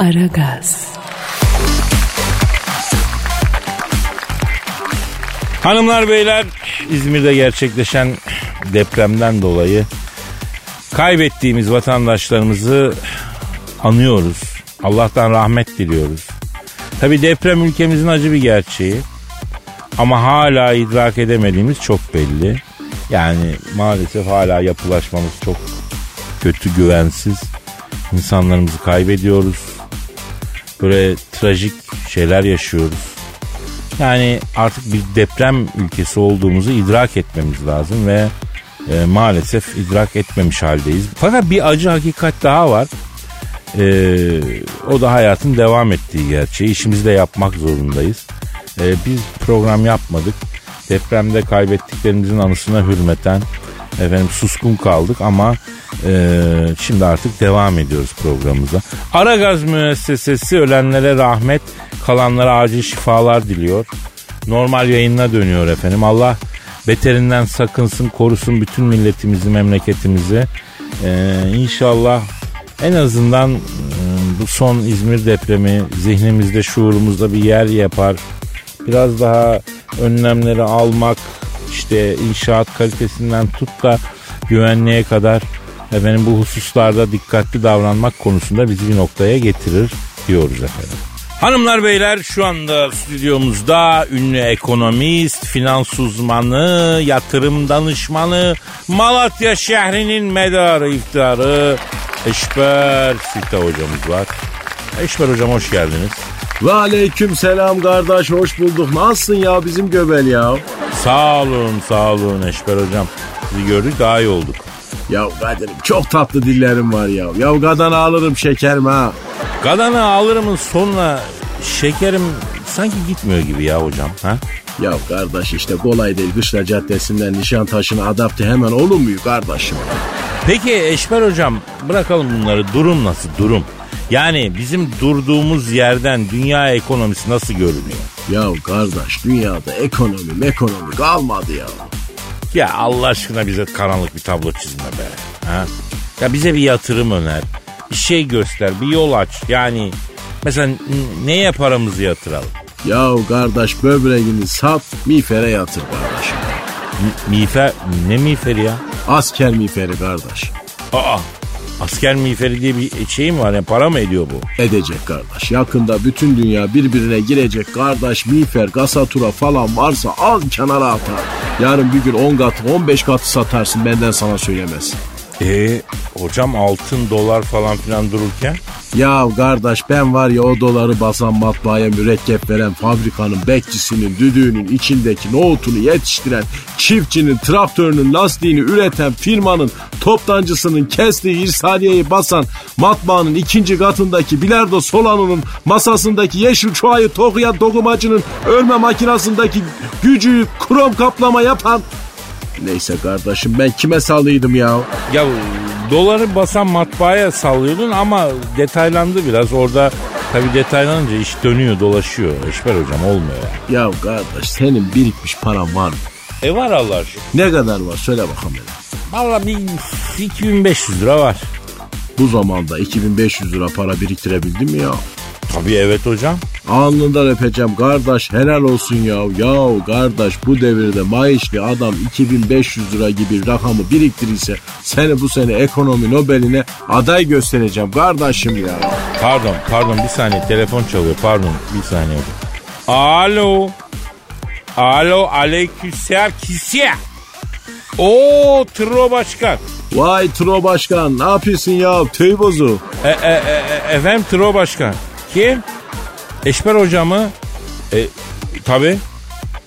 Aragaz. Hanımlar beyler İzmir'de gerçekleşen depremden dolayı kaybettiğimiz vatandaşlarımızı anıyoruz. Allah'tan rahmet diliyoruz. Tabi deprem ülkemizin acı bir gerçeği. Ama hala idrak edemediğimiz çok belli. Yani maalesef hala yapılaşmamız çok kötü, güvensiz. İnsanlarımızı kaybediyoruz. Böyle trajik şeyler yaşıyoruz. Yani artık bir deprem ülkesi olduğumuzu idrak etmemiz lazım ve e, maalesef idrak etmemiş haldeyiz. Fakat bir acı hakikat daha var. E, o da hayatın devam ettiği gerçeği. İşimizi de yapmak zorundayız. E, biz program yapmadık. Depremde kaybettiklerimizin anısına hürmeten efendim suskun kaldık ama e, şimdi artık devam ediyoruz programımıza. Aragaz müessesesi ölenlere rahmet, kalanlara acil şifalar diliyor. Normal yayınına dönüyor efendim. Allah beterinden sakınsın, korusun bütün milletimizi, memleketimizi. Ee, inşallah en azından e, bu son İzmir depremi zihnimizde, şuurumuzda bir yer yapar. Biraz daha önlemleri almak, işte inşaat kalitesinden tut da güvenliğe kadar efendim bu hususlarda dikkatli davranmak konusunda bizi bir noktaya getirir diyoruz efendim. Hanımlar beyler şu anda stüdyomuzda ünlü ekonomist, finans uzmanı, yatırım danışmanı, Malatya şehrinin medarı iftiharı Eşber Sita hocamız var. Eşber hocam hoş geldiniz. Ve aleyküm selam kardeş hoş bulduk. Nasılsın ya bizim göbel ya? Sağ olun sağ olun Eşber hocam. Sizi gördük daha iyi olduk. Ya Kadir'im çok tatlı dillerim var ya. Ya kadın alırım şekerim ha. Gadanı alırımın sonuna şekerim sanki gitmiyor gibi ya hocam. Ha? Ya kardeş işte kolay değil Kışla Caddesi'nden Nişantaşı'na adapte hemen olur muyu kardeşim? Peki Eşber hocam bırakalım bunları. Durum nasıl durum? Yani bizim durduğumuz yerden dünya ekonomisi nasıl görünüyor? Ya kardeş dünyada ekonomi ekonomi kalmadı ya. Ya Allah aşkına bize karanlık bir tablo çizme be. Ha? Ya bize bir yatırım öner. Bir şey göster, bir yol aç. Yani mesela neye paramızı yatıralım? Ya kardeş böbreğini sat miğfere yatır kardeşim. M- miğfer, ne miğferi ya? Asker miğferi kardeş. Aa, asker miğferi diye bir şey mi var? Yani para mı ediyor bu? Edecek kardeş. Yakında bütün dünya birbirine girecek kardeş. Miğfer, gasatura falan varsa al kenara atar. Yarın bir gün 10 katı 15 katı satarsın benden sana söylemez. E hocam altın dolar falan filan dururken? Ya kardeş ben var ya o doları basan matbaaya mürekkep veren fabrikanın bekçisinin düdüğünün içindeki nohutunu yetiştiren çiftçinin traktörünün lastiğini üreten firmanın toptancısının kestiği irsaliyeyi basan matbaanın ikinci katındaki bilardo salonunun masasındaki yeşil çuayı tokuyan dokumacının örme makinasındaki gücü krom kaplama yapan Neyse kardeşim ben kime sallıydım ya? ya doları basan matbaaya sallıyordun ama detaylandı biraz orada tabi detaylanınca iş dönüyor dolaşıyor. Eşber hocam olmuyor ya. Kardeş senin birikmiş paran var mı? E var Allah aşkına. Ne kadar var söyle bakalım. Valla bir 2500 lira var. Bu zamanda 2500 lira para biriktirebildin mi ya? Tabii evet hocam. Alnından öpeceğim kardeş helal olsun ya. Ya kardeş bu devirde maaşlı adam 2500 lira gibi rakamı biriktirirse seni bu sene ekonomi Nobel'ine aday göstereceğim kardeşim ya. Pardon pardon bir saniye telefon çalıyor pardon bir saniye. Alo. Alo aleykümselam kisiye. Oo Tro Başkan. Vay Tro Başkan ne yapıyorsun ya tüy bozu. E, e, e, e, efendim Tro Başkan. Kim? Eşber hocamı. E, tabii.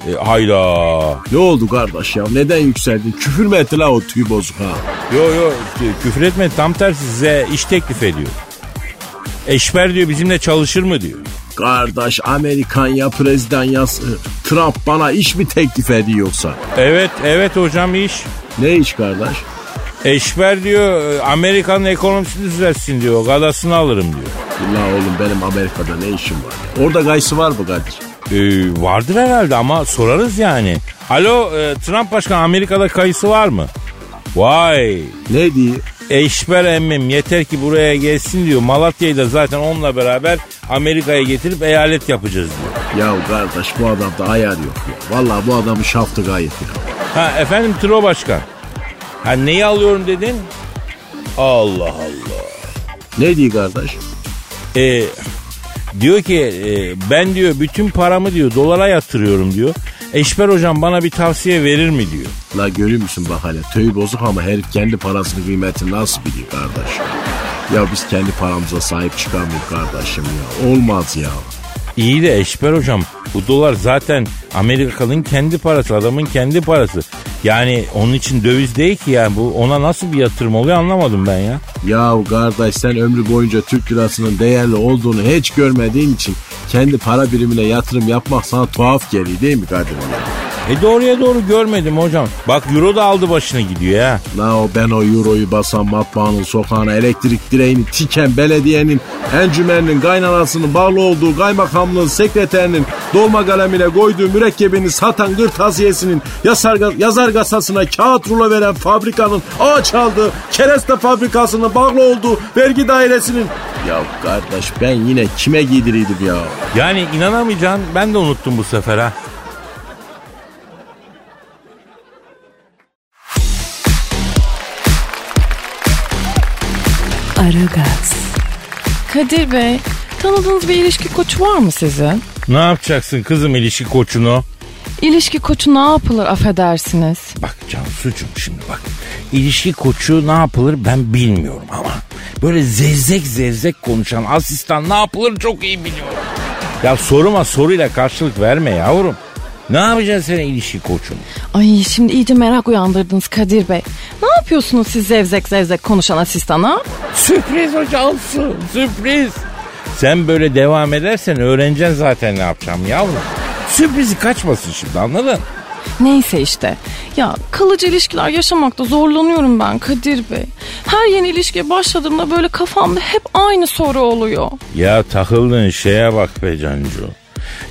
E, hayla. Ne oldu kardeş ya neden yükseldin küfür mü etti la o tüy bozuk ha? Yo yo küfür etme tam tersi size iş teklif ediyor. Eşber diyor bizimle çalışır mı diyor. Kardeş Amerikan ya prezident ya Trump bana iş mi teklif ediyor yoksa? Evet evet hocam iş. Ne iş kardeş? Eşber diyor Amerika'nın ekonomisini düzeltsin diyor. Gadasını alırım diyor. La oğlum benim Amerika'da ne işim var ya? Orada gaysı var mı Kadir? Ee, vardır herhalde ama sorarız yani. Alo e, Trump başkan Amerika'da kayısı var mı? Vay Ne diye? Eşber emmim yeter ki buraya gelsin diyor. Malatya'yı da zaten onunla beraber Amerika'ya getirip eyalet yapacağız diyor. Ya kardeş bu adamda ayar yok ya. Vallahi bu adamın şaftı gayet ya. Ha efendim Tro Başkan. Ha neyi alıyorum dedin? Allah Allah. Ne diyor kardeş? Ee, diyor ki e, ben diyor bütün paramı diyor dolara yatırıyorum diyor. Eşber hocam bana bir tavsiye verir mi diyor. La görüyor musun bak hele tüy bozuk ama herif kendi parasının kıymetini nasıl biliyor kardeş? Ya biz kendi paramıza sahip çıkamıyoruz kardeşim ya. Olmaz ya. İyi de Eşber hocam bu dolar zaten Amerikalı'nın kendi parası adamın kendi parası. Yani onun için döviz değil ki yani bu ona nasıl bir yatırım oluyor anlamadım ben ya. Ya kardeş sen ömrü boyunca Türk lirasının değerli olduğunu hiç görmediğin için kendi para birimine yatırım yapmak sana tuhaf geliyor değil mi ya? E doğruya doğru görmedim hocam. Bak euro da aldı başını gidiyor ya. La o ben o euroyu basan matbaanın sokağına elektrik direğini tiken belediyenin encümeninin kaynanasının bağlı olduğu kaymakamlığın sekreterinin dolma kalemiyle koyduğu mürekkebini satan kırtasiyesinin yazar, yazar kasasına kağıt rulo veren fabrikanın ağaç aldığı kereste fabrikasının bağlı olduğu vergi dairesinin ya kardeş ben yine kime giydiriydim ya? Yani inanamayacaksın ben de unuttum bu sefer ha. Kadir Bey, tanıdığınız bir ilişki koçu var mı sizin? Ne yapacaksın kızım ilişki koçunu? İlişki koçu ne yapılır affedersiniz? Bak Cansucuğum şimdi bak. İlişki koçu ne yapılır ben bilmiyorum ama. Böyle zevzek zevzek konuşan asistan ne yapılır çok iyi biliyorum. Ya soruma soruyla karşılık verme yavrum. Ne yapacaksın sen ilişki koçunu? Ay şimdi iyice merak uyandırdınız Kadir Bey. Ne yapıyorsunuz siz zevzek zevzek konuşan asistana? Sürpriz o Cansu sürpriz. Sen böyle devam edersen öğreneceksin zaten ne yapacağım yavrum. Sürprizi kaçmasın şimdi anladın? Neyse işte. Ya kalıcı ilişkiler yaşamakta zorlanıyorum ben Kadir Bey. Her yeni ilişkiye başladığımda böyle kafamda hep aynı soru oluyor. Ya takıldığın şeye bak be Cancu.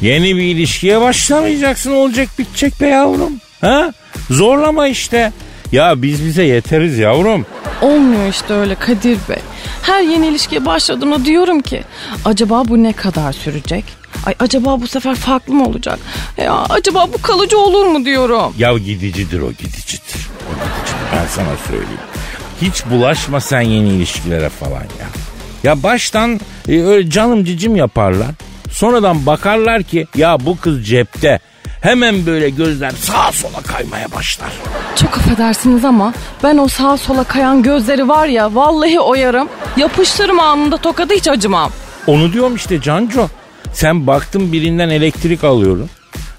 Yeni bir ilişkiye başlamayacaksın olacak bitecek be yavrum. Ha? Zorlama işte. Ya biz bize yeteriz yavrum. Olmuyor işte öyle Kadir Bey. Her yeni ilişkiye başladığımda diyorum ki acaba bu ne kadar sürecek? Ay acaba bu sefer farklı mı olacak? Ya acaba bu kalıcı olur mu diyorum. Ya gidicidir o gidicidir. O gidicidir ben sana söyleyeyim. Hiç bulaşma sen yeni ilişkilere falan ya. Ya baştan e, öyle canım cicim yaparlar. Sonradan bakarlar ki ya bu kız cepte. Hemen böyle gözler sağa sola kaymaya başlar. Çok affedersiniz ama ben o sağa sola kayan gözleri var ya vallahi oyarım. Yapıştırırım anında tokadı hiç acımam. Onu diyorum işte Canco. Sen baktın birinden elektrik alıyorum.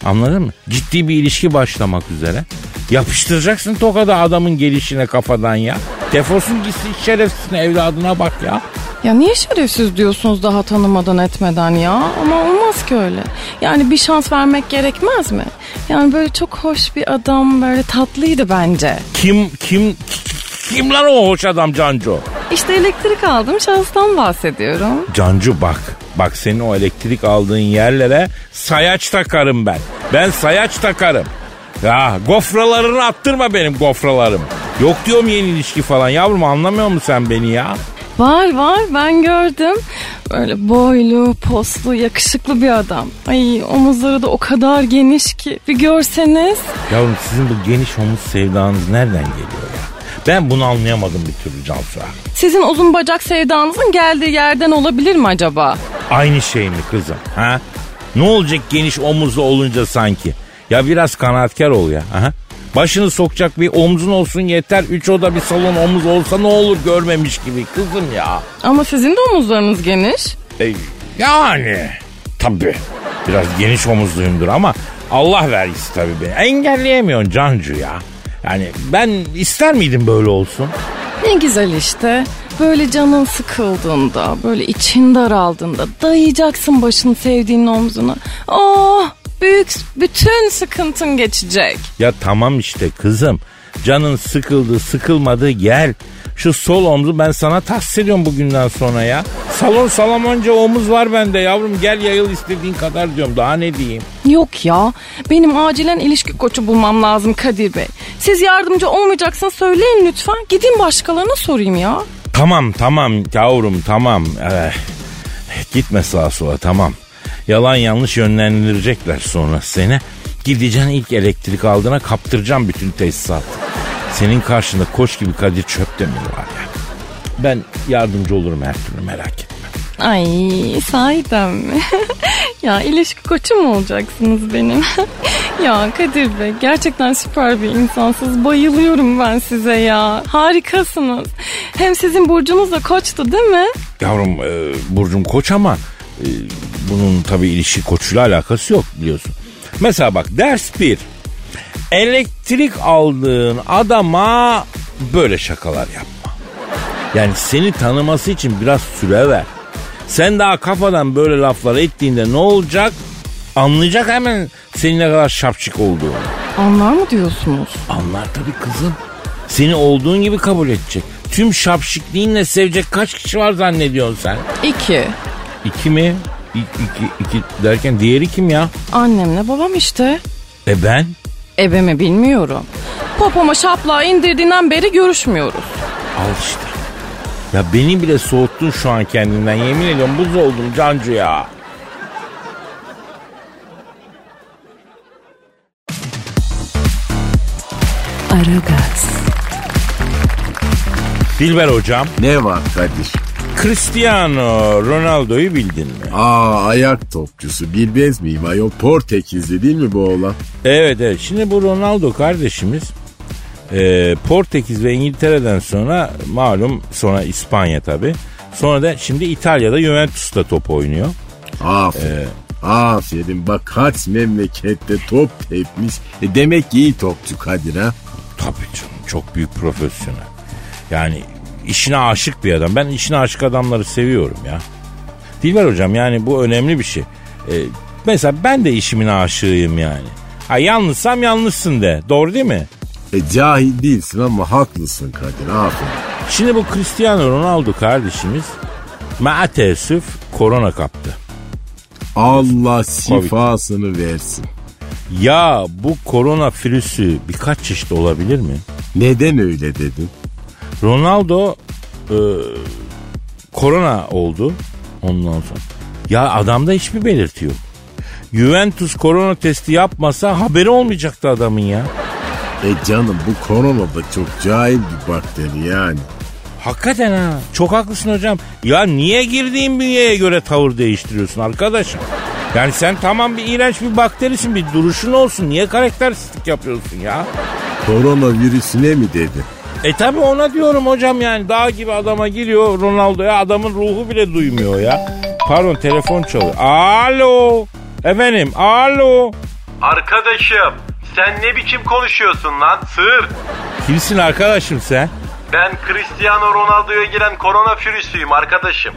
Anladın mı? Ciddi bir ilişki başlamak üzere. Yapıştıracaksın tokadı adamın gelişine kafadan ya. Defolsun gitsin şerefsizin evladına bak ya. Ya niye şerefsiz diyorsunuz daha tanımadan etmeden ya? Ama olmaz ki öyle. Yani bir şans vermek gerekmez mi? Yani böyle çok hoş bir adam böyle tatlıydı bence. Kim kim kim lan o hoş adam Canco? İşte elektrik aldım şahıstan bahsediyorum. Cancu bak. Bak senin o elektrik aldığın yerlere sayaç takarım ben. Ben sayaç takarım. Ya gofralarını attırma benim gofralarım. Yok diyorum yeni ilişki falan. Yavrum anlamıyor musun sen beni ya? Var var ben gördüm. Böyle boylu, poslu, yakışıklı bir adam. Ay omuzları da o kadar geniş ki bir görseniz. Yavrum sizin bu geniş omuz sevdanız nereden geliyor ya? Ben bunu anlayamadım bir türlü Cansu. Sizin uzun bacak sevdanızın geldiği yerden olabilir mi acaba? Aynı şey mi kızım? Ha? Ne olacak geniş omuzlu olunca sanki? Ya biraz kanaatkar ol ya. Aha. Başını sokacak bir omzun olsun yeter. Üç oda bir salon omuz olsa ne olur görmemiş gibi kızım ya. Ama sizin de omuzlarınız geniş. E, yani tabii biraz geniş omuzluyumdur ama Allah vergisi tabii beni. Engelleyemiyorsun Cancu ya. Yani ben ister miydim böyle olsun? Ne güzel işte. Böyle canın sıkıldığında, böyle için daraldığında dayayacaksın başını sevdiğin omzuna. Oh büyük bütün sıkıntın geçecek. Ya tamam işte kızım. Canın sıkıldı sıkılmadı gel. Şu sol omzu ben sana tahsis ediyorum bugünden sonra ya. Salon salamonca omuz var bende yavrum. Gel yayıl istediğin kadar diyorum. Daha ne diyeyim? Yok ya benim acilen ilişki koçu bulmam lazım Kadir Bey. Siz yardımcı olmayacaksan söyleyin lütfen. Gidin başkalarına sorayım ya. Tamam tamam yavrum tamam. Eh, gitme sağa sola tamam. Yalan yanlış yönlendirecekler sonra seni. Gideceksin ilk elektrik aldığına kaptıracağım bütün tesisat. Senin karşında koç gibi Kadir Çöptemir var ya. Ben yardımcı olurum her türlü merak etme. Ay sahiden mi? ya ilişki koçu mu olacaksınız benim? ya Kadir Bey gerçekten süper bir insansınız. Bayılıyorum ben size ya. Harikasınız. Hem sizin burcunuz da koçtu değil mi? Yavrum e, Burcum koç ama e, bunun tabii ilişki koçuyla alakası yok biliyorsun. Mesela bak ders bir. Elektrik aldığın adama böyle şakalar yapma. Yani seni tanıması için biraz süre ver. Sen daha kafadan böyle laflar ettiğinde ne olacak? Anlayacak hemen senin ne kadar şapçık olduğunu. Anlar mı diyorsunuz? Anlar tabii kızım. Seni olduğun gibi kabul edecek. Tüm şapşikliğinle sevecek kaç kişi var zannediyorsun sen? İki. İki mi? İ- iki, iki derken diğeri kim ya? Annemle babam işte. E ben? Ebe mi bilmiyorum. Popoma şaplığa indirdiğinden beri görüşmüyoruz. Al işte. Ya beni bile soğuttun şu an kendinden. Yemin ediyorum buz oldum Cancu ya. Aragaz, Dilber hocam. Ne var Kadir? Cristiano Ronaldo'yu bildin mi? Aa ayak topçusu bilmez miyim ayol Portekizli değil mi bu oğlan? Evet evet. Şimdi bu Ronaldo kardeşimiz e, Portekiz ve İngiltere'den sonra malum sonra İspanya tabi. Sonra da şimdi İtalya'da Juventus'ta top oynuyor. Aferin. Aferin bak kaç memlekette top tepmiş. E demek ki iyi topçu Kadir ha. Tabii canım çok büyük profesyonel. Yani işine aşık bir adam. Ben işine aşık adamları seviyorum ya. Dilber hocam yani bu önemli bir şey. Ee, mesela ben de işimin aşığıyım yani. Ha yanlışsam yanlışsın de. Doğru değil mi? E cahil değilsin ama haklısın Kadir aferin. Şimdi bu Cristiano Ronaldo kardeşimiz maalesef korona kaptı. Allah şifasını versin. Ya bu korona virüsü birkaç çeşit olabilir mi? Neden öyle dedin? Ronaldo e, korona oldu ondan sonra. Ya adamda hiçbir belirti yok. Juventus korona testi yapmasa haberi olmayacaktı adamın ya. E canım bu korona da çok cahil bir bakteri yani. Hakikaten ha. Çok haklısın hocam. Ya niye girdiğin bünyeye göre tavır değiştiriyorsun arkadaşım? Yani sen tamam bir iğrenç bir bakterisin bir duruşun olsun. Niye karakteristik yapıyorsun ya? Korona virüsüne mi dedi? E tabi ona diyorum hocam yani dağ gibi adama giriyor Ronaldo'ya adamın ruhu bile duymuyor ya. Pardon telefon çalıyor. Alo. Efendim alo. Arkadaşım sen ne biçim konuşuyorsun lan sığır? Kimsin arkadaşım sen? Ben Cristiano Ronaldo'ya giren koronavirüsüyüm arkadaşım.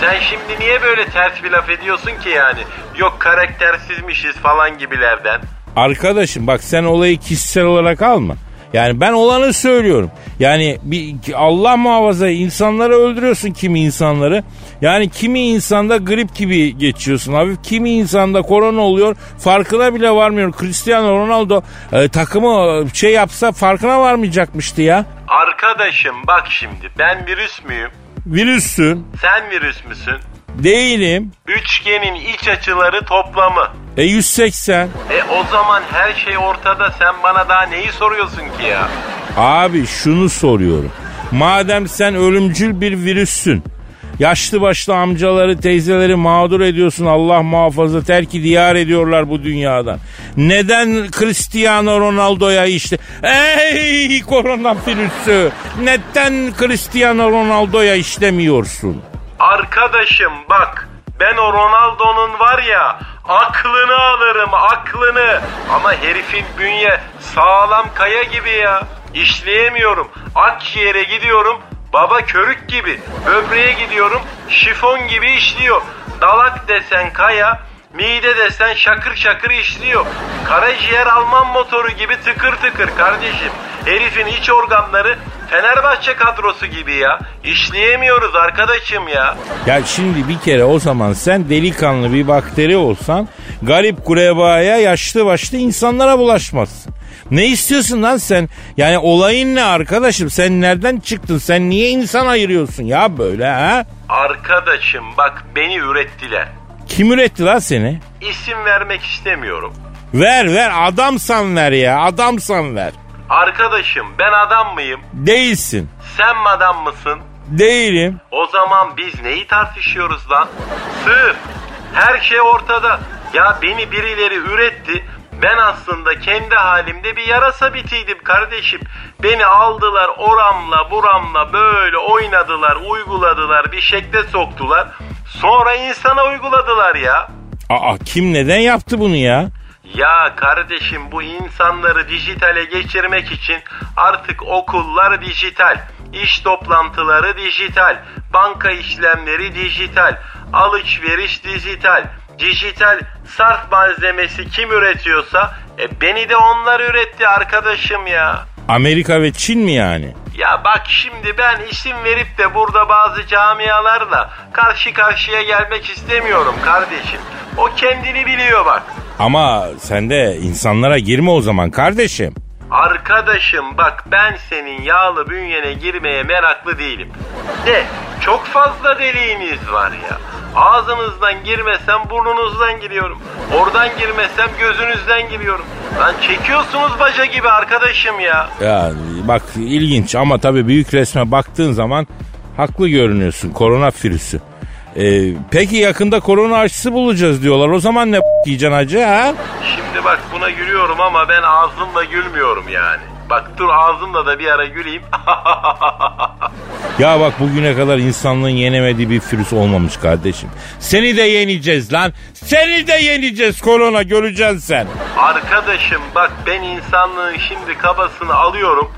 Sen şimdi niye böyle ters bir laf ediyorsun ki yani? Yok karaktersizmişiz falan gibilerden. Arkadaşım bak sen olayı kişisel olarak alma. Yani ben olanı söylüyorum. Yani bir Allah muhafaza insanları öldürüyorsun kimi insanları. Yani kimi insanda grip gibi geçiyorsun hafif. Kimi insanda korona oluyor. Farkına bile varmıyor. Cristiano Ronaldo e, takımı şey yapsa farkına varmayacakmıştı ya. Arkadaşım bak şimdi ben virüs müyüm? Virüssün. Sen virüs müsün? Değilim. Üçgenin iç açıları toplamı. E 180. E o zaman her şey ortada sen bana daha neyi soruyorsun ki ya? Abi şunu soruyorum. Madem sen ölümcül bir virüssün. Yaşlı başlı amcaları teyzeleri mağdur ediyorsun Allah muhafaza terki diyar ediyorlar bu dünyadan. Neden Cristiano Ronaldo'ya işte ey korona virüsü neden Cristiano Ronaldo'ya işlemiyorsun? Arkadaşım bak ben o Ronaldo'nun var ya aklını alırım aklını. Ama herifin bünye sağlam kaya gibi ya. İşleyemiyorum. Akciğere gidiyorum baba körük gibi. Böbreğe gidiyorum şifon gibi işliyor. Dalak desen kaya Mide desen şakır şakır işliyor. Karaciğer Alman motoru gibi tıkır tıkır kardeşim. Herifin iç organları Fenerbahçe kadrosu gibi ya. İşleyemiyoruz arkadaşım ya. Ya şimdi bir kere o zaman sen delikanlı bir bakteri olsan garip kurebaya yaşlı başlı insanlara bulaşmazsın. Ne istiyorsun lan sen? Yani olayın ne arkadaşım? Sen nereden çıktın? Sen niye insan ayırıyorsun ya böyle ha? Arkadaşım bak beni ürettiler. Kim üretti lan seni? İsim vermek istemiyorum. Ver ver adamsan ver ya adamsan ver. Arkadaşım ben adam mıyım? Değilsin. Sen mi adam mısın? Değilim. O zaman biz neyi tartışıyoruz lan? Sır. Her şey ortada. Ya beni birileri üretti. Ben aslında kendi halimde bir yarasa bitiydim kardeşim. Beni aldılar oramla buramla böyle oynadılar, uyguladılar, bir şekle soktular. Sonra insana uyguladılar ya. Aa kim neden yaptı bunu ya? Ya kardeşim bu insanları dijitale geçirmek için artık okullar dijital, iş toplantıları dijital, banka işlemleri dijital, alışveriş dijital, dijital sarf malzemesi kim üretiyorsa e beni de onlar üretti arkadaşım ya. Amerika ve Çin mi yani? Ya bak şimdi ben isim verip de burada bazı camialarla karşı karşıya gelmek istemiyorum kardeşim. O kendini biliyor bak. Ama sen de insanlara girme o zaman kardeşim. Arkadaşım bak ben senin yağlı bünyene girmeye meraklı değilim. De çok fazla deliğiniz var ya. Ağzınızdan girmesem burnunuzdan giriyorum. Oradan girmesem gözünüzden giriyorum. Lan çekiyorsunuz baca gibi arkadaşım ya. Ya bak ilginç ama tabii büyük resme baktığın zaman haklı görünüyorsun korona virüsü. Ee, peki yakında korona aşısı bulacağız diyorlar. O zaman ne yiyeceksin hacı ha? Şimdi bak buna gülüyorum ama ben ağzımla gülmüyorum yani. Bak dur ağzımla da bir ara güleyim. Ya bak bugüne kadar insanlığın yenemediği bir virüs olmamış kardeşim. Seni de yeneceğiz lan. Seni de yeneceğiz korona göreceksin sen. Arkadaşım bak ben insanlığın şimdi kabasını alıyorum.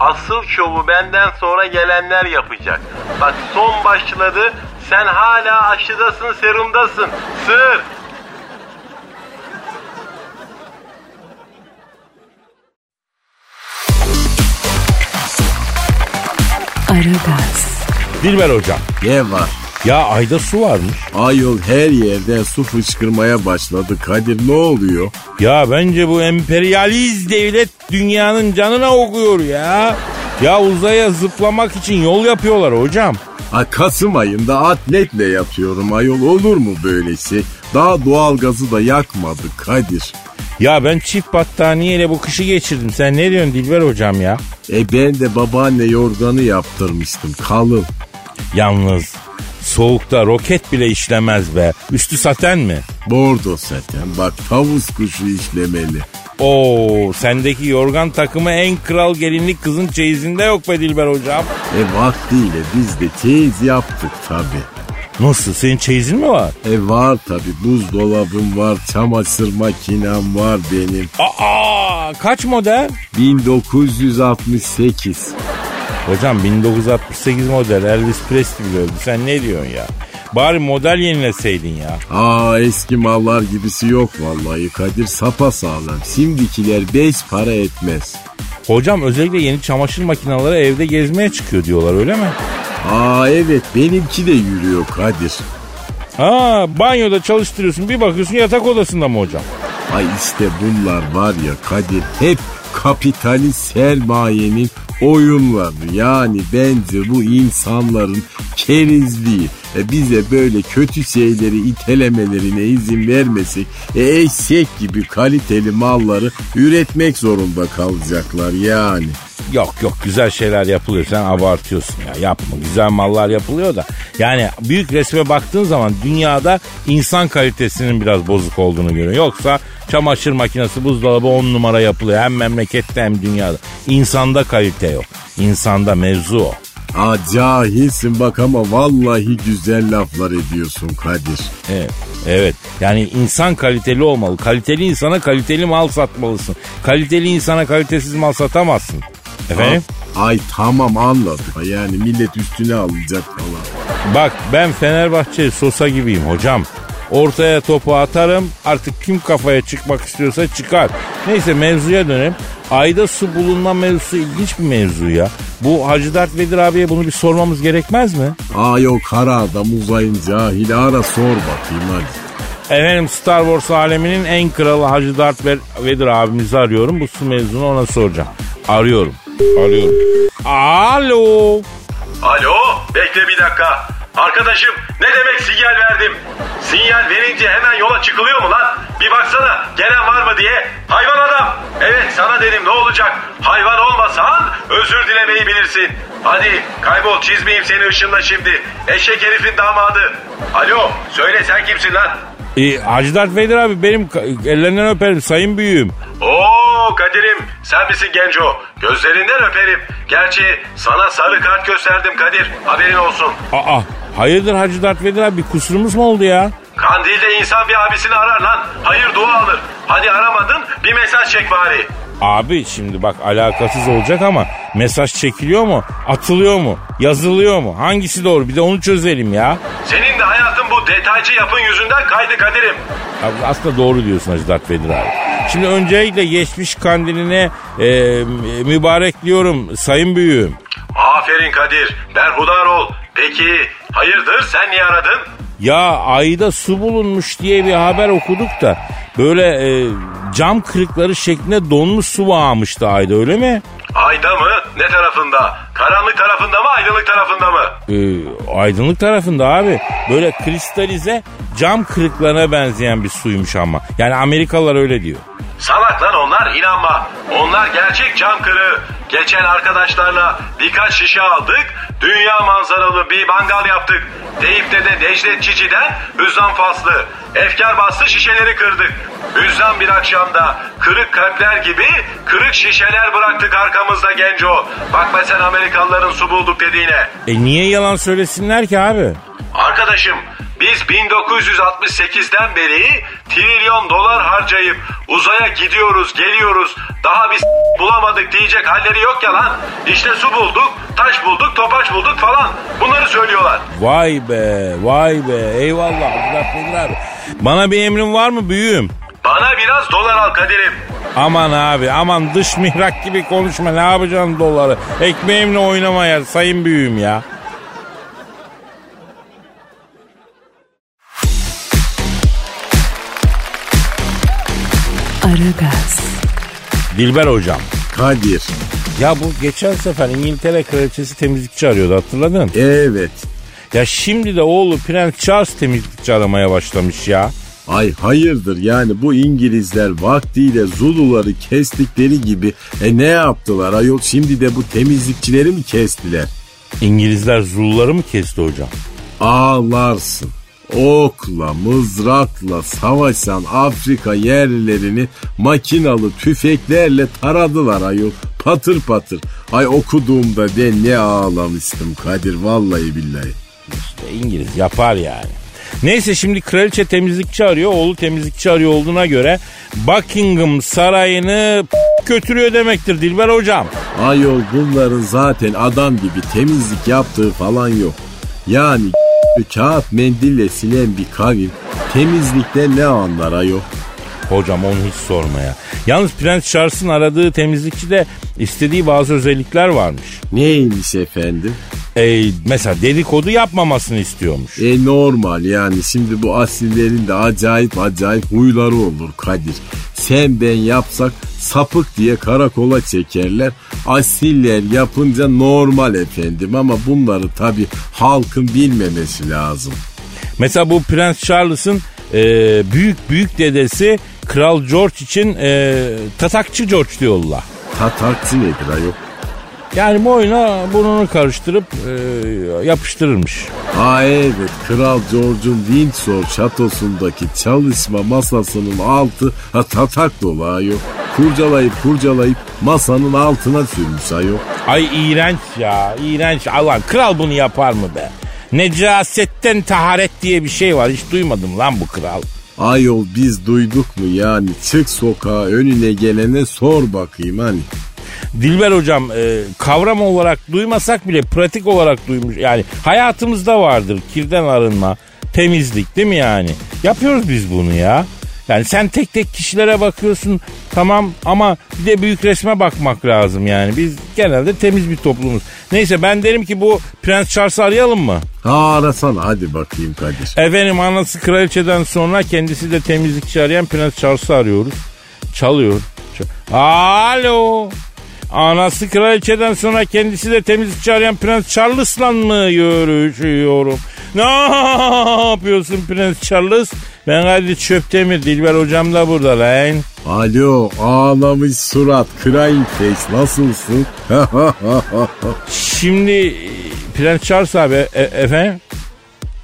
Asıl şovu benden sonra gelenler yapacak. Bak son başladı. Sen hala aşıdasın, serumdasın. Sır. Aragaz, Dilber hocam. Ne var? Ya ayda su varmış. Ayol her yerden su fışkırmaya başladı. Kadir ne oluyor? Ya bence bu emperyaliz devlet dünyanın canına okuyor ya. Ya uzaya zıplamak için yol yapıyorlar hocam. Ha, Kasım ayında atletle yapıyorum ayol olur mu böylesi? Daha doğal gazı da yakmadı Kadir. Ya ben çift battaniyeyle bu kışı geçirdim. Sen ne diyorsun Dilber hocam ya? E ben de babaanne yorganı yaptırmıştım kalın. Yalnız soğukta roket bile işlemez be. Üstü saten mi? Bordo zaten bak tavus kuşu işlemeli. Oo sendeki yorgan takımı en kral gelinlik kızın çeyizinde yok be Dilber hocam. E vaktiyle biz de çeyiz yaptık tabi. Nasıl senin çeyizin mi var? E var tabi buzdolabım var, çamaşır makinem var benim. Aa kaç model? 1968. Hocam 1968 model Elvis Presley öldü. Sen ne diyorsun ya? Bari model yenileseydin ya. Aa eski mallar gibisi yok vallahi Kadir sapa sağlam. Şimdikiler beş para etmez. Hocam özellikle yeni çamaşır makineleri evde gezmeye çıkıyor diyorlar öyle mi? Aa evet benimki de yürüyor Kadir. Ha banyoda çalıştırıyorsun bir bakıyorsun yatak odasında mı hocam? Ay işte bunlar var ya Kadir hep kapitalist sermayenin oyunları. Yani bence bu insanların kerizliği. E bize böyle kötü şeyleri itelemelerine izin vermesek e eşek gibi kaliteli malları üretmek zorunda kalacaklar yani. Yok yok güzel şeyler yapılıyor sen abartıyorsun ya yapma güzel mallar yapılıyor da yani büyük resme baktığın zaman dünyada insan kalitesinin biraz bozuk olduğunu görüyor. Yoksa çamaşır makinesi buzdolabı on numara yapılıyor hem memlekette hem dünyada. İnsanda kalite yok insanda mevzu o. Cahilsin bak ama vallahi güzel laflar ediyorsun Kadir. Evet. Evet. Yani insan kaliteli olmalı. Kaliteli insana kaliteli mal satmalısın. Kaliteli insana kalitesiz mal satamazsın. Efendim? Ay tamam anladım. Yani millet üstüne alacak falan. Bak ben Fenerbahçe Sosa gibiyim hocam. Ortaya topu atarım artık kim kafaya çıkmak istiyorsa çıkar. Neyse mevzuya dönelim. ayda su bulunma mevzusu ilginç bir mevzu ya. Bu Hacı Dert Vedir abiye bunu bir sormamız gerekmez mi? Aa yok kara adam uzayın cahili ara sor bakayım hadi. Efendim Star Wars aleminin en kralı Hacı Dert Vedir abimizi arıyorum. Bu su mevzunu ona soracağım. Arıyorum. Arıyorum. Alo. Alo bekle bir dakika. Arkadaşım ne demek sinyal verdim? Sinyal verince hemen yola çıkılıyor mu lan? Bir baksana gelen var mı diye. Hayvan adam. Evet sana dedim ne olacak? Hayvan olmasan özür dilemeyi bilirsin. Hadi kaybol çizmeyeyim seni ışınla şimdi. Eşek herifin damadı. Alo söyle sen kimsin lan? E, Hacı Dert Vedir abi benim ellerinden öperim sayın büyüğüm. Oo Kadir'im sen misin genco? Gözlerinden öperim. Gerçi sana sarı kart gösterdim Kadir. Haberin olsun. Aa hayırdır Hacı Dert Vedir abi bir kusurumuz mu oldu ya? Kandil'de insan bir abisini arar lan. Hayır dua alır. Hadi aramadın bir mesaj çek bari. Abi şimdi bak alakasız olacak ama mesaj çekiliyor mu? Atılıyor mu? Yazılıyor mu? Hangisi doğru? Bir de onu çözelim ya. Senin de hayatın bu detaycı yapın yüzünden kaydı Kadir'im. Abi aslında doğru diyorsun Hacı Dert Vedir abi. Şimdi öncelikle geçmiş kandiline e, mübarekliyorum sayın büyüğüm. Aferin Kadir. Berhudar ol. Peki hayırdır sen niye aradın? Ya ayda su bulunmuş diye bir haber okuduk da böyle e, cam kırıkları şeklinde donmuş su bağmıştı ayda öyle mi? Ayda mı? Ne tarafında? Karanlık tarafında mı aydınlık tarafında mı? E, aydınlık tarafında abi. Böyle kristalize cam kırıklarına benzeyen bir suymuş ama. Yani Amerikalılar öyle diyor. Salak lan onlar inanma. Onlar gerçek cam kırığı. Geçen arkadaşlarla birkaç şişe aldık. Dünya manzaralı bir mangal yaptık. Deyip'te de Necdet Çici'den hüzzam faslı. Efkar bastı şişeleri kırdık. Hüzzam bir akşamda kırık kalpler gibi kırık şişeler bıraktık arkamızda genco. Bakma sen Amerikalıların su bulduk dediğine. E niye yalan söylesinler ki abi? Arkadaşım biz 1968'den beri trilyon dolar harcayıp uzaya gidiyoruz geliyoruz daha biz bulamadık diyecek halleri yok ya lan. İşte su bulduk, taş bulduk, topaç bulduk falan. Bunları söylüyorlar. Vay be vay be eyvallah Abdullah Vedir abi. Bana bir emrin var mı büyüğüm? Bana biraz dolar al Kadir'im. Aman abi aman dış mihrak gibi konuşma ne yapacaksın doları? Ekmeğimle oynama ya sayın büyüğüm ya. Aragaz, Dilber hocam. Kadir. Ya bu geçen sefer İngiltere kraliçesi temizlikçi arıyordu hatırladın? Evet. Ya şimdi de oğlu Prens Charles temizlikçi aramaya başlamış ya. Ay hayırdır yani bu İngilizler vaktiyle Zuluları kestikleri gibi e ne yaptılar ayol şimdi de bu temizlikçileri mi kestiler? İngilizler Zuluları mı kesti hocam? Ağlarsın. Okla, mızrakla savaşan Afrika yerlilerini makinalı tüfeklerle taradılar ayol. Patır patır. Ay okuduğumda de ne ağlamıştım Kadir vallahi billahi. İşte İngiliz yapar yani. Neyse şimdi kraliçe temizlikçi arıyor, oğlu temizlikçi arıyor olduğuna göre Buckingham sarayını götürüyor demektir Dilber hocam. Ayol bunların zaten adam gibi temizlik yaptığı falan yok. Yani kağıt mendille silen bir kavim temizlikte ne anlar ayol? Hocam onu hiç sorma ya. Yalnız Prens Charles'ın aradığı temizlikçide istediği bazı özellikler varmış. Neymiş efendim? Ee, mesela dedikodu yapmamasını istiyormuş. E normal yani şimdi bu asillerin de acayip acayip huyları olur Kadir. Sen ben yapsak sapık diye karakola çekerler. Asiller yapınca normal efendim ama bunları tabi halkın bilmemesi lazım. Mesela bu Prens Charles'ın e, büyük büyük dedesi Kral George için e, tatakçı George diyorlar. Tatarkçı nedir ayol? Yani boyuna burnunu karıştırıp e, yapıştırırmış. Aa evet Kral George'un Windsor şatosundaki çalışma masasının altı ha, tatak dolu ayol. Kurcalayıp kurcalayıp masanın altına sürmüş ayol. Ay iğrenç ya iğrenç. Allah kral bunu yapar mı be? Necasetten taharet diye bir şey var. Hiç duymadım lan bu kral. Ayol biz duyduk mu yani çık sokağa önüne gelene sor bakayım hani. Dilber hocam e, kavram olarak duymasak bile pratik olarak duymuş. Yani hayatımızda vardır kirden arınma, temizlik değil mi yani? Yapıyoruz biz bunu ya. Yani sen tek tek kişilere bakıyorsun tamam ama bir de büyük resme bakmak lazım yani. Biz genelde temiz bir toplumuz. Neyse ben derim ki bu Prens Charles'ı arayalım mı? Ha arasana hadi bakayım Kadir. Efendim anası kraliçeden sonra kendisi de temizlikçi arayan Prens Charles'ı arıyoruz. Çalıyor. Ç- Alo. Anası kraliçeden sonra kendisi de temizlikçi arayan Prens Charles'la mı görüşüyorum? Ne yapıyorsun Prens Charles? Ben Kadir Çöptemir, Dilber hocam da burada lan. Alo ağlamış surat crying face nasılsın? Şimdi Prens Charles abi e- efendim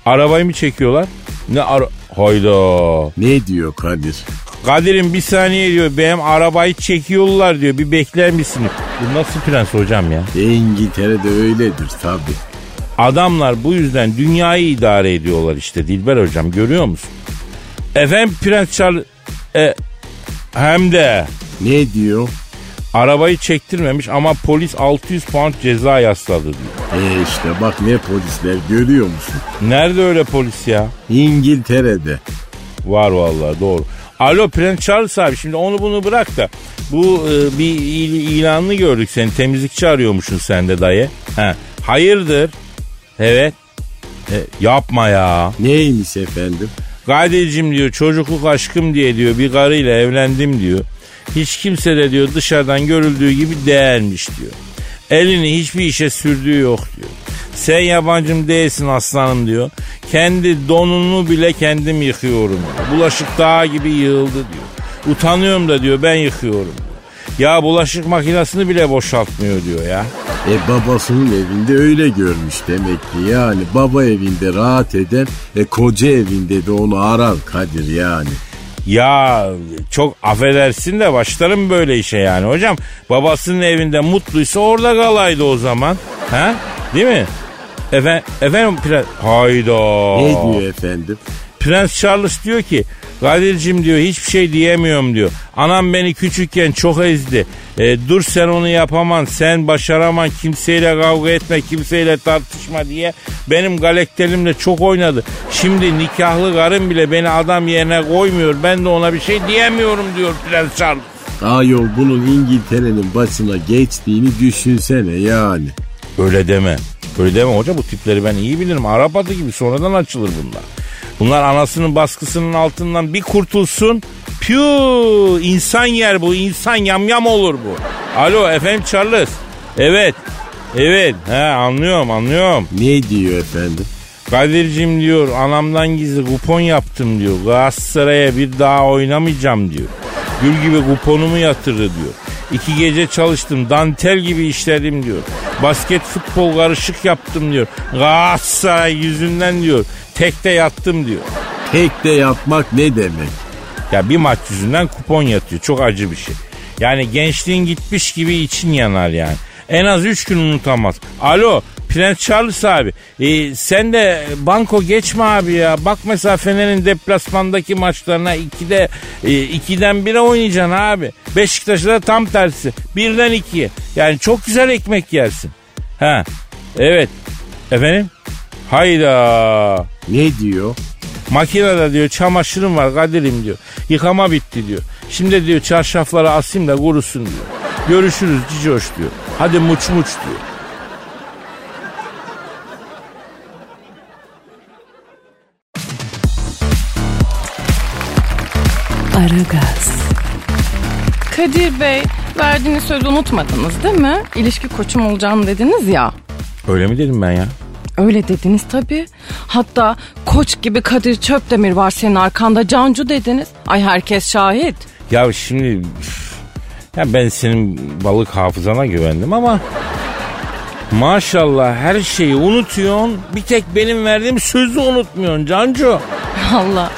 arabayı mı çekiyorlar? Ne ara... Hayda. ne diyor Kadir? Kadir'im bir saniye diyor benim arabayı çekiyorlar diyor bir bekler misin? Bu nasıl prens hocam ya? İngiltere'de öyledir tabi. Adamlar bu yüzden dünyayı idare ediyorlar işte Dilber hocam görüyor musun? Efendim Prens Charles e, hem de Ne diyor? arabayı çektirmemiş ama polis 600 pound ceza yasladı diyor. E işte bak ne polisler görüyor musun? Nerede öyle polis ya? İngiltere'de. Var vallahi doğru. Alo Prens Charles abi şimdi onu bunu bırak da bu e, bir il- ilanını gördük seni temizlikçi arıyormuşsun sen de dayı. He. Hayırdır? Evet. E, yapma ya. Neymiş efendim? Kadir'cim diyor çocukluk aşkım diye diyor bir karıyla evlendim diyor. Hiç kimse de diyor dışarıdan görüldüğü gibi değermiş diyor. Elini hiçbir işe sürdüğü yok diyor. Sen yabancım değilsin aslanım diyor. Kendi donunu bile kendim yıkıyorum. diyor. Bulaşık dağ gibi yığıldı diyor. Utanıyorum da diyor ben yıkıyorum. Ya bulaşık makinesini bile boşaltmıyor diyor ya. E babasının evinde öyle görmüş demek ki yani baba evinde rahat eder e koca evinde de onu arar Kadir yani. Ya çok affedersin de başlarım böyle işe yani hocam. Babasının evinde mutluysa orada kalaydı o zaman. Ha? Değil mi? Efendim, efendim prens... Hayda. Ne diyor efendim? Prens Charles diyor ki Kadir'cim diyor hiçbir şey diyemiyorum diyor. Anam beni küçükken çok ezdi. E, dur sen onu yapaman, sen başaraman, kimseyle kavga etme, kimseyle tartışma diye benim galekterimle çok oynadı. Şimdi nikahlı karım bile beni adam yerine koymuyor. Ben de ona bir şey diyemiyorum diyor Prens Charles. Ayol bunun İngiltere'nin başına geçtiğini düşünsene yani. Öyle deme. Öyle deme hoca bu tipleri ben iyi bilirim. Arap atı gibi sonradan açılır bunlar. Bunlar anasının baskısının altından bir kurtulsun. Piu insan yer bu insan yamyam olur bu. Alo efendim Charles. Evet. Evet he anlıyorum anlıyorum. Ne diyor efendim? Kadir'cim diyor anamdan gizli kupon yaptım diyor. Galatasaray'a bir daha oynamayacağım diyor. Gül gibi kuponumu yatırdı diyor. İki gece çalıştım dantel gibi işledim diyor. Basket futbol karışık yaptım diyor. Galatasaray yüzünden diyor. Tekte yattım diyor. Tek de yapmak ne demek? Ya bir maç yüzünden kupon yatıyor. Çok acı bir şey. Yani gençliğin gitmiş gibi için yanar yani. En az 3 gün unutamaz. Alo Prens Charles abi. e, sen de banko geçme abi ya. Bak mesela Fener'in deplasmandaki maçlarına 2'de e, 2'den 1'e oynayacaksın abi. Beşiktaş'ta da tam tersi. 1'den 2'ye. Yani çok güzel ekmek yersin. Ha. Evet. Efendim? Hayda. Ne diyor? Makinede diyor çamaşırım var Kadir'im diyor. Yıkama bitti diyor. Şimdi diyor çarşafları asayım da kurusun diyor. Görüşürüz Cicoş diyor. Hadi muç muç diyor. Aragaz, Kadir Bey verdiğiniz sözü unutmadınız değil mi? İlişki koçum olacağım dediniz ya. Öyle mi dedim ben ya? Öyle dediniz tabii. Hatta koç gibi Kadir Çöpdemir var senin arkanda Cancu dediniz. Ay herkes şahit. Ya şimdi ya ben senin balık hafızana güvendim ama maşallah her şeyi unutuyorsun. Bir tek benim verdiğim sözü unutmuyorsun Cancu. Allah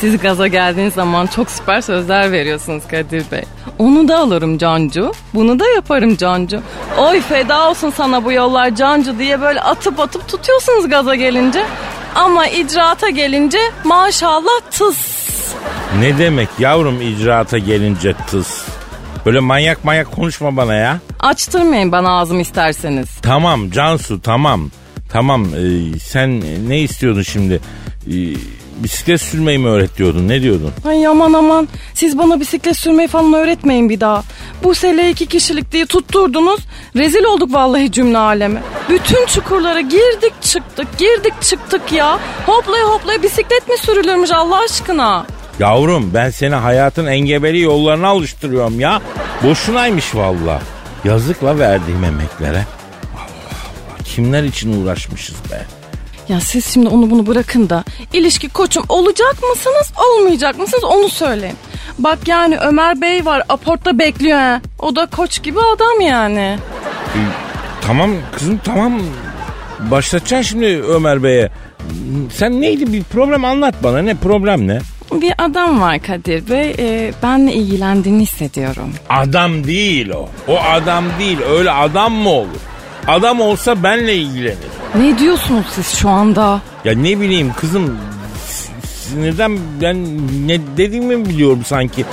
siz gaza geldiğiniz zaman çok süper sözler veriyorsunuz Kadir Bey. Onu da alırım Cancu. Bunu da yaparım Cancu. Oy feda olsun sana bu yollar Cancu diye böyle atıp atıp tutuyorsunuz gaza gelince. Ama icraata gelince maşallah tıs. Ne demek yavrum icraata gelince tıs. Böyle manyak manyak konuşma bana ya. Açtırmayın bana ağzımı isterseniz. Tamam Cansu tamam. Tamam e, sen ne istiyordun şimdi? E, bisiklet sürmeyi mi öğretiyordun? Ne diyordun? Ay aman aman siz bana bisiklet sürmeyi falan öğretmeyin bir daha. Bu sele iki kişilik diye tutturdunuz. Rezil olduk vallahi cümle alemi. Bütün çukurlara girdik çıktık girdik çıktık ya. Hoplaya hoplaya bisiklet mi sürülürmüş Allah aşkına? Yavrum ben seni hayatın engebeli yollarına alıştırıyorum ya. Boşunaymış valla. Yazıkla verdiğim emeklere. Allah Allah kimler için uğraşmışız be. Ya siz şimdi onu bunu bırakın da ilişki koçum olacak mısınız olmayacak mısınız onu söyleyin. Bak yani Ömer Bey var aportta bekliyor ha. O da koç gibi adam yani. Ee, tamam kızım tamam. Başlatacaksın şimdi Ömer Bey'e. Sen neydi bir problem anlat bana ne problem ne? Bir adam var Kadir Bey. E, benle ilgilendiğini hissediyorum. Adam değil o. O adam değil öyle adam mı olur? Adam olsa benle ilgilenir. Ne diyorsunuz siz şu anda? Ya ne bileyim kızım sinirden ben ne dediğimi biliyorum sanki.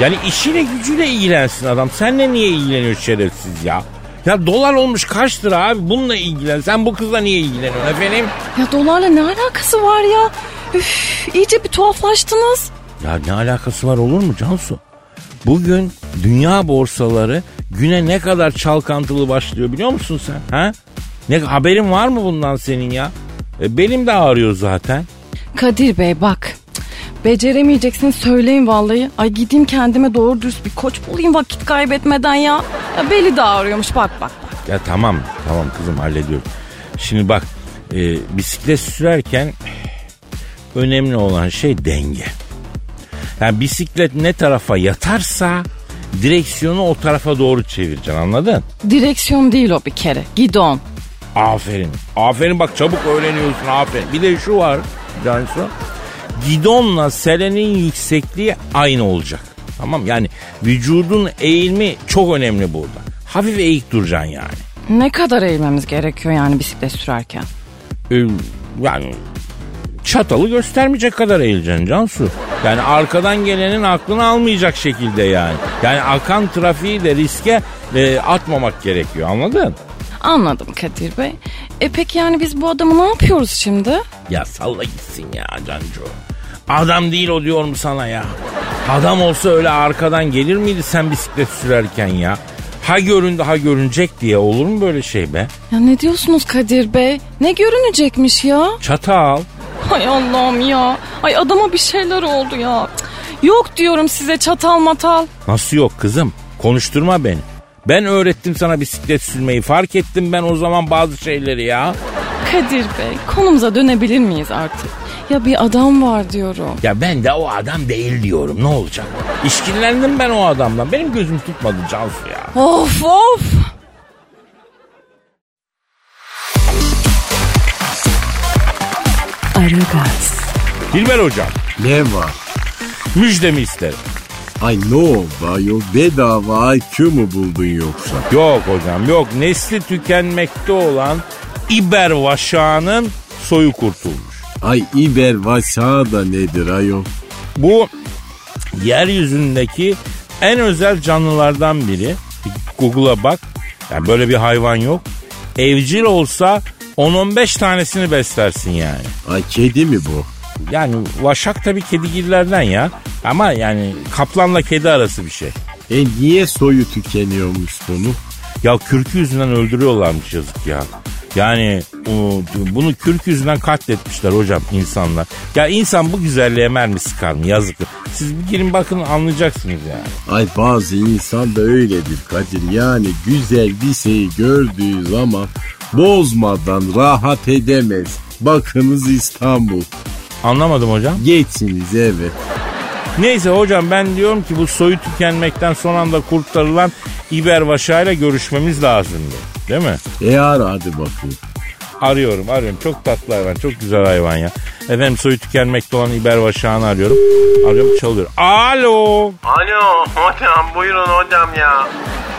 Yani işiyle gücüyle ilgilensin adam. Senle niye ilgileniyor şerefsiz ya? Ya dolar olmuş kaç lira abi bununla ilgilen. Sen bu kızla niye ilgileniyorsun efendim? Ya dolarla ne alakası var ya? Üf, iyice bir tuhaflaştınız. Ya ne alakası var olur mu Cansu? Bugün dünya borsaları güne ne kadar çalkantılı başlıyor biliyor musun sen? Ha? Ne haberin var mı bundan senin ya? E, benim de ağrıyor zaten. Kadir Bey bak. Beceremeyeceksin söyleyin vallahi. Ay gideyim kendime doğru dürüst bir koç bulayım vakit kaybetmeden ya. ya beli de ağrıyormuş bak bak. Ya tamam tamam kızım hallediyorum. Şimdi bak e, bisiklet sürerken önemli olan şey denge. Yani bisiklet ne tarafa yatarsa direksiyonu o tarafa doğru çevireceksin anladın? Direksiyon değil o bir kere. Gidon. Aferin. Aferin bak çabuk öğreniyorsun aferin. Bir de şu var Cansu. Gidonla selenin yüksekliği aynı olacak. Tamam yani vücudun eğilimi çok önemli burada. Hafif eğik duracaksın yani. Ne kadar eğilmemiz gerekiyor yani bisiklet sürerken? Ee, yani çatalı göstermeyecek kadar eğileceksin Cansu. Yani arkadan gelenin aklını almayacak şekilde yani. Yani akan trafiği de riske e, atmamak gerekiyor anladın? Anladım Kadir Bey. E peki yani biz bu adamı ne yapıyoruz şimdi? Ya salla gitsin ya Cancu. Adam değil o diyorum sana ya. Adam olsa öyle arkadan gelir miydi sen bisiklet sürerken ya? Ha göründü ha görünecek diye olur mu böyle şey be? Ya ne diyorsunuz Kadir Bey? Ne görünecekmiş ya? Çatal. Ay Allah'ım ya. Ay adama bir şeyler oldu ya. Cık, Yok diyorum size çatal matal. Nasıl yok kızım? Konuşturma beni. Ben öğrettim sana bisiklet sürmeyi. Fark ettim ben o zaman bazı şeyleri ya. Kadir Bey konumuza dönebilir miyiz artık? Ya bir adam var diyorum. Ya ben de o adam değil diyorum. Ne olacak? İşkillendim ben o adamdan. Benim gözüm tutmadı Cansu ya. Of of. Aragaz, Dilber hocam Ne var? müjdemi isterim. Ay ne oldu ayol? Bedava IQ mu buldun yoksa? Yok hocam yok. Nesli tükenmekte olan İber vaşağının soyu kurtulmuş. Ay İber Vasa da nedir ayol? Bu yeryüzündeki en özel canlılardan biri. Bir Google'a bak. Yani böyle bir hayvan yok. Evcil olsa 10-15 tanesini beslersin yani. Ay kedi mi bu? Yani vaşak tabii kedigillerden ya. Ama yani kaplanla kedi arası bir şey. E niye soyu tükeniyormuş bunu? Ya kürkü yüzünden öldürüyorlarmış yazık ya. Yani o, bunu kürk yüzünden katletmişler hocam insanlar. Ya insan bu güzelliğe mermi sıkar mı yazık. Siz bir girin bakın anlayacaksınız yani. Ay bazı insan da öyledir Kadir. Yani güzel bir şeyi gördüğü zaman bozmadan rahat edemez. Bakınız İstanbul. Anlamadım hocam. Geçsiniz evet. Neyse hocam ben diyorum ki bu soyu tükenmekten son anda kurtarılan İber Vaşa'yla görüşmemiz lazımdı. Değil mi? E ara hadi bakayım. Arıyorum arıyorum. Çok tatlı hayvan. Çok güzel hayvan ya. Efendim soyu tükenmekte olan İber Vaşağı'nı arıyorum. Arıyorum çalıyor. Alo. Alo hocam buyurun hocam ya.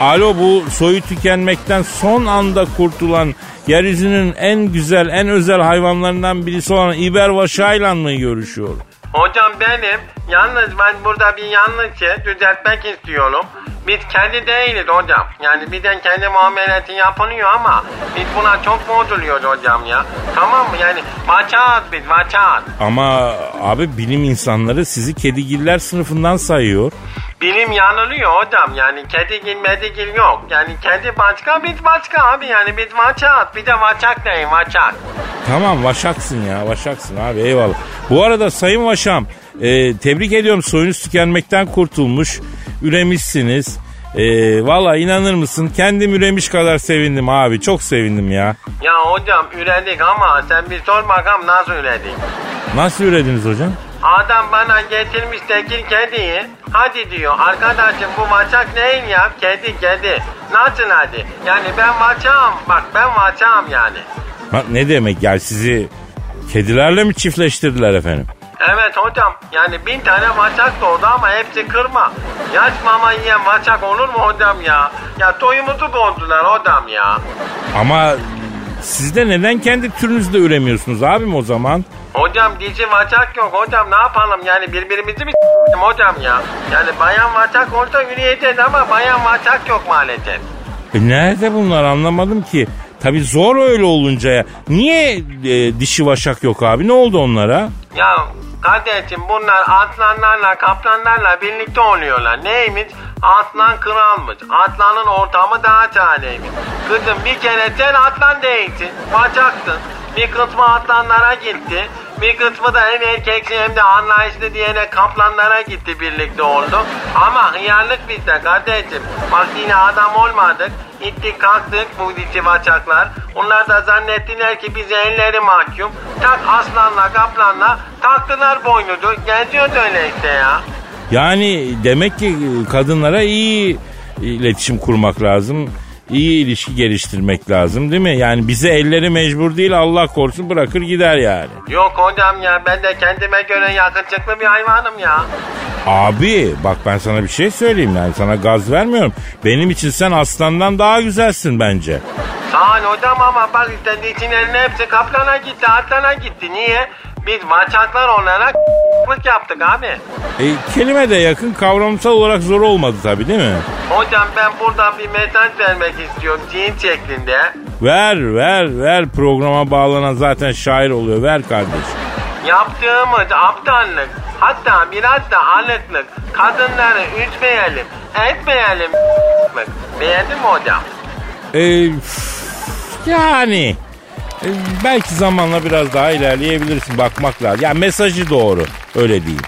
Alo bu soyu tükenmekten son anda kurtulan yeryüzünün en güzel en özel hayvanlarından birisi olan İber Vaşağı'yla mı görüşüyorum? Hocam benim yalnız ben burada bir yanlış şey düzeltmek istiyorum. Biz kendi değiliz hocam. Yani bizden kendi muameleti yapılıyor ama biz buna çok bozuluyoruz hocam ya. Tamam mı? Yani vaçat biz vaçat. Ama abi bilim insanları sizi kedigiller sınıfından sayıyor. Bilim yanılıyor hocam. Yani kedigil medigil yok. Yani kedi başka biz başka abi. Yani biz vaçat. Bir de vaçak değil vaçak. Tamam vaşaksın ya vaşaksın abi eyvallah. Bu arada Sayın Vaşam e, tebrik ediyorum soyunuz tükenmekten kurtulmuş. Üremişsiniz. E, Valla inanır mısın kendim üremiş kadar sevindim abi çok sevindim ya. Ya hocam üredik ama sen bir sor bakalım nasıl üredik. Nasıl ürediniz hocam? Adam bana getirmiş tekir kediyi. Hadi diyor arkadaşım bu vaçak neyin ya? Kedi kedi. Nasıl hadi? Yani ben vaçağım. Bak ben vaçağım yani. Ha, ne demek yani sizi kedilerle mi çiftleştirdiler efendim? Evet hocam yani bin tane vaçak doğdu ama hepsi kırma. Yaş mama yiyen vaçak olur mu hocam ya? Ya toyumuzu bozdular hocam ya. Ama siz de neden kendi türünüzde üremiyorsunuz abim o zaman? Hocam dişi vaçak yok hocam ne yapalım yani birbirimizi mi hocam ya? Yani bayan vaçak olsa yürüyeceğiz ama bayan vaçak yok maalesef. E nerede bunlar anlamadım ki. Tabi zor öyle olunca ya. Niye e, dişi vaşak yok abi ne oldu onlara? Ya kardeşim bunlar aslanlarla kaplanlarla birlikte oluyorlar. Neymiş? Aslan kralmış. Aslanın ortamı daha şahaneymiş. Kızım bir kere sen aslan değilsin. Bacaksın. Bir kısmı aslanlara gitti. Bir kısmı da hem erkeksi hem de anlayışlı diyene kaplanlara gitti birlikte oldu. Ama hıyarlık bizde kardeşim. Bak yine adam olmadık. İttik kalktık bu dişi baçaklar. Onlar da zannettiler ki bize elleri mahkum. Tak aslanla kaplanla taktılar boynuzu. Geziyordu öyle işte ya. Yani demek ki kadınlara iyi iletişim kurmak lazım. iyi ilişki geliştirmek lazım değil mi? Yani bize elleri mecbur değil Allah korusun bırakır gider yani. Yok hocam ya ben de kendime göre yakışıklı bir hayvanım ya. Abi bak ben sana bir şey söyleyeyim yani sana gaz vermiyorum. Benim için sen aslandan daha güzelsin bence. Sağ ol hocam ama bak işte dişilerin hepsi kaplana gitti, atlana gitti. Niye? Biz vaçaklar olarak yaptık abi. E, kelime de yakın kavramsal olarak zor olmadı tabii değil mi? Hocam ben burada bir mesaj vermek istiyorum cin şeklinde. Ver ver ver programa bağlanan zaten şair oluyor ver kardeş. Yaptığımız aptallık hatta biraz da alıklık kadınları üzmeyelim, etmeyelim. Beğendin mi hocam? E, yani e, belki zamanla biraz daha ilerleyebilirsin bakmak lazım. Ya mesajı doğru öyle değil.